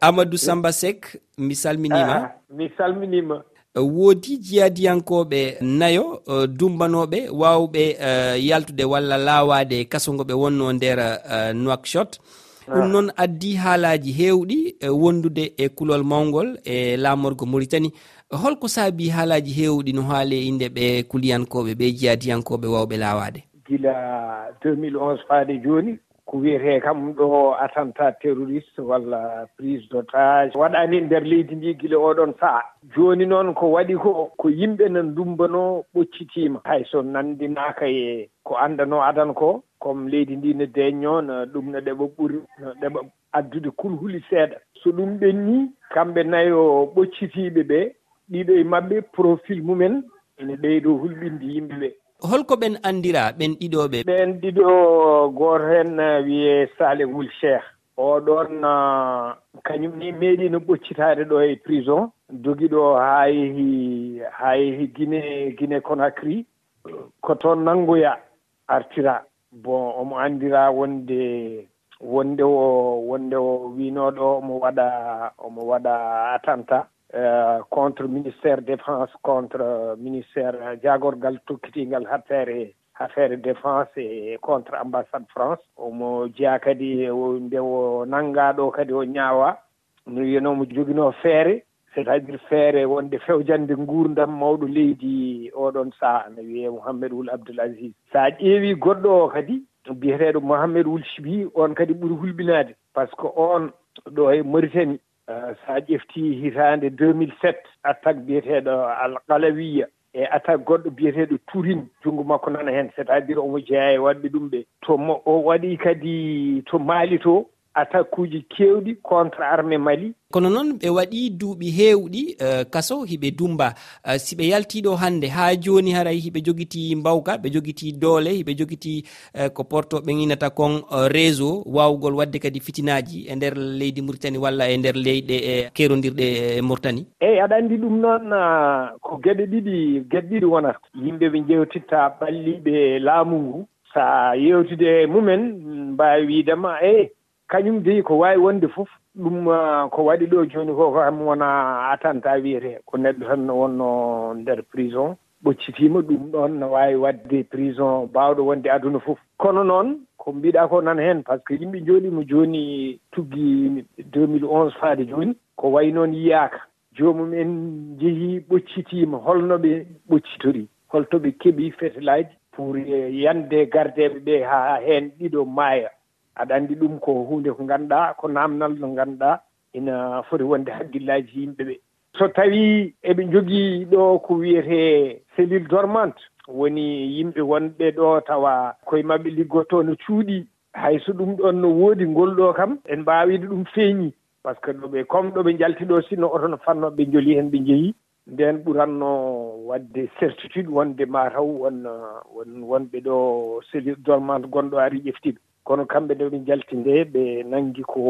amadou eh, samba sek mi salminima. Ah, mi salminima. Eh, woodi jiyadiyankoɓe nayo uh, dumbanoɓe wawɓe uh, yaltude walla laawade kasogo ɓe wonno nder uh, noakshot ah. ɗum noon addi haalaji hewɗi uh, wondude e kulol mawgol e laamorgo mauritanie holko saabi haalaji hewɗi no haali inde ɓe kuliyankoɓe ɓe jiyadiyankoɓe wawɓe laawade gila 2011 faade joni ko wiyete kam ɗo attentat terroriste walla prise d' otage waɗani nder leydi ndi gila oɗon saaha joni noon ko waɗi ko ko yimɓe no dumbano ɓoccitima. Hay so nandinaka e ko andano adan ko comme leydi ndi no deñño no ɗum no ɗeɓa ɓuri no ɗeɓa addude kulhuli seeɗa. So ɗum ɓenni kamɓe nayo o ɓoccitiɓe ɓe ɗiɗo e mabɓe profil mumen ene ɓeydo hulɓinde yimɓe ɓe holko ɓen anndira ɓen ɗiɗoɓe? Ɓen ɗiɗo gooto heen eh, wiye salehul cheikh oɗon eh, kañum ni meeɗi no ɓoccitaade ɗo e prison. Jogiɗo haa yehi haa yehi guine guine conacry ko toon nanngoya artira. Bon omo anndira wonde wonde o wonde o winoɗo omo waɗa omo waɗa atanta Euh, contre ministére défense contre euh, ministére jagorgal euh, tokkitingal affaire e, affaire e défense e contre ambassade france. Omo jeeya kadi nde o nanngaɗo kadi o ñaawa. No wiyanomo joginoo feere. C' est à dire feere wonde fewjande nguurdam mawɗo leydi oɗon sahaa no wiyee mouhammed wul abdoul asis so a ƴeewii goɗɗo o kadi biyeteeɗo mouhammed wul sibi on kadi ɓuri hulɓinaade par ce que on ɗo e mauritanie. Eh, so a ƴeftii hitaande 2007 attaque biyeteeɗo alqalawiya. E attaque goɗɗo biyeteeɗo tourine junngo makko nana heen c' est à dire omo jeyaa e waɗɓe ɗum ɓe. To mo o waɗii kadi to maali too attaque uji kewɗi contre armé mali. Kono noon ɓe waɗi duuɓi heewɗi uh, kaso hiɓe dumba. Uh, si ɓe yaltiɗo hannde haa jooni haray hiɓe jogiti mbawka ɓe jogiti doole hiɓe jogiti uh, ko porto ɓe ginata kon uh, réseau wawgol wadde kadi fitinaji e nder leydi mauritani walla e nder leyɗe e kerodirɗe e mauritanie. Eyi aɗa anndi ɗum noon uh, ko geɗe ɗiɗi geɗe ɗiɗi wonata. Yimɓe ɓe jewtitta ɓalliɓe laamu ngu. So a yewtude e mumen mm, mbawi wiidema eyi kañum de ko waawi wonde fof ɗum uh, ko waɗi ɗo jooni ko kam wona atanta wiyete ko neɗɗo tan wonno nder prison. Ɓoccitiima ɗum ɗon no waawi waɗde prison bawɗo wonde aduna fof. Kono noon ko mbiɗaa ko nan heen par ce que yimɓe jooɗimo jooni tuggi 2011 faade jooni ko wayi noon yiyaaka. Joomum en njehii ɓoccitiima holno ɓe ɓoccitorii holto ɓe keɓii fetelaaji pour yande gardeeɓe ɓee haa heen ɗiɗo maaya. aɗa anndi ɗum ko hunde ko ngannduɗaa ko naamnal no ngannduɗaa ina foti wonde hakkillaaji yimɓe ɓee so tawii eɓe njogii ɗo ko wiyetee cellule dormante woni yimɓe wonɓe ɗo tawa koye maɓɓe liggotoo no cuuɗi. Hay so ɗum ɗon no woodi ngol ɗo kam en mbaawiide ɗum feeñii par ce que ɗo ɓe comme ɗo ɓe njalti ɗo sinno oto no fatnooɓe ɓe njolii heen ɓe njehii ndeen ɓuratno waɗde certitude wonde mataw won won wonɓe ɗo cellule dormante gonɗo ari ƴeftiɓe kono kamɓe nde ɓe jalti nde ɓe nangi ko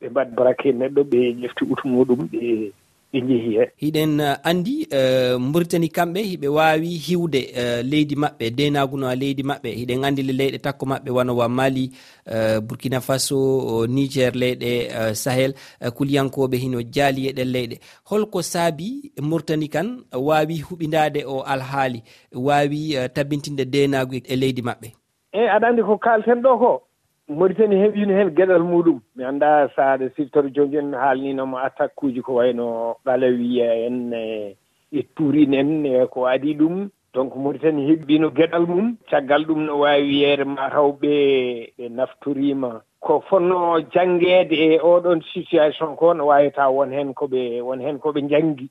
ɓe mbaɗ braqué neɗɗo ɓe ƴefti utu muɗum ɓe ɓe jeehi he. Hiɗen uh, anndi uh, mauritani kamɓe hiɓe waawi hiwde uh, leydi maɓɓe denaguno a leydi maɓɓe. Hiɗen anndi le leyɗe takko maɓɓe wanowa mali burkina faso niger leyɗe sahel kuliyankoɓe hino jaali eɗen leyɗe. Holko saabi mauritani kan waawi huɓidade o alhaali waawi tabintinde denagu e leydi maɓɓe? Eyi aɗa anndi ko kaalten ɗo ko. maritani heɓino heen geɗal muɗum. Mi annda so aɗa siftori joni en haalninomo attaque uji ko wayno ɓalawiya e en e, e itturin en e ko adi ɗum. Donc maritani heeɓino geɗal mum. Caggal ɗum no wawi wiyeede mataw ɓe ɓe naftorima. Ko fonno jangede e oɗon situation ko no wawi taw won hen koɓe won hen koɓe janggi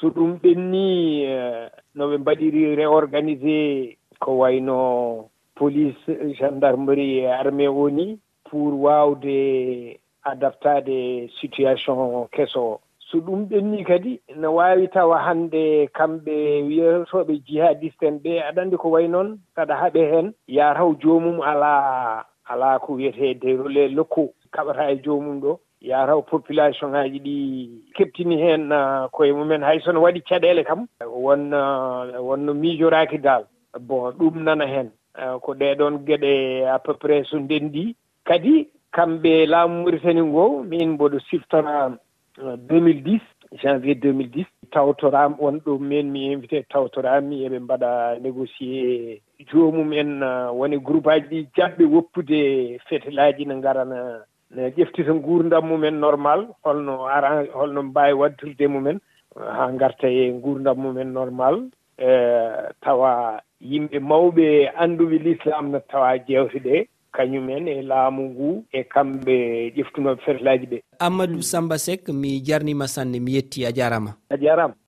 so ɗum ɓenni eh, noɓe mbaɗiri réorganisé ko wayno police gendarmerie e armé :fra o ni pour :fra wawde adaptade situation keso o. So ɗum ɓenni kadi ne wawi tawa hande kamɓe wiyeteɓe jihadiste en ɓe aɗa andi ko way noon saɗa haaɓe hen yataw jomum ala ala ko wiyete déroulé :fra kaɓata e jomum ɗo. Yataw population :fra ngaji ɗi keɓtini hen koye mumen hay haysono waɗi caɗele kam won wonno miijoraki dal bon ɗum nana hen. Eh, ko ɗeɗon geɗe à peu près so ndenndi. Kadi kamɓe laamu Mauritanie ngo min mboɗo siftora 2010 euh, janvier 2010 tawtoraama wonɗo min mi invité tawtoraami eɓe mbaɗa négocié joomum en euh, woni groupe aji ɗi jaɓɓe woppude fetelaaji ne ngarana euh, ne ƴeftita nguurdam mumen normal. Holno arrange holno mbaawi waddirde mumen haa ngarta e nguurdam mumen normal. %e tawa yimɓe mawɓe annduɓe l'islam no tawa jewte ɗe kañumen e laamu ngu e kamɓe ƴeftunoɓe ferlaji ɓe. Amadou samba sek mi jarnima sanne mi yetti a jarama. A jarama.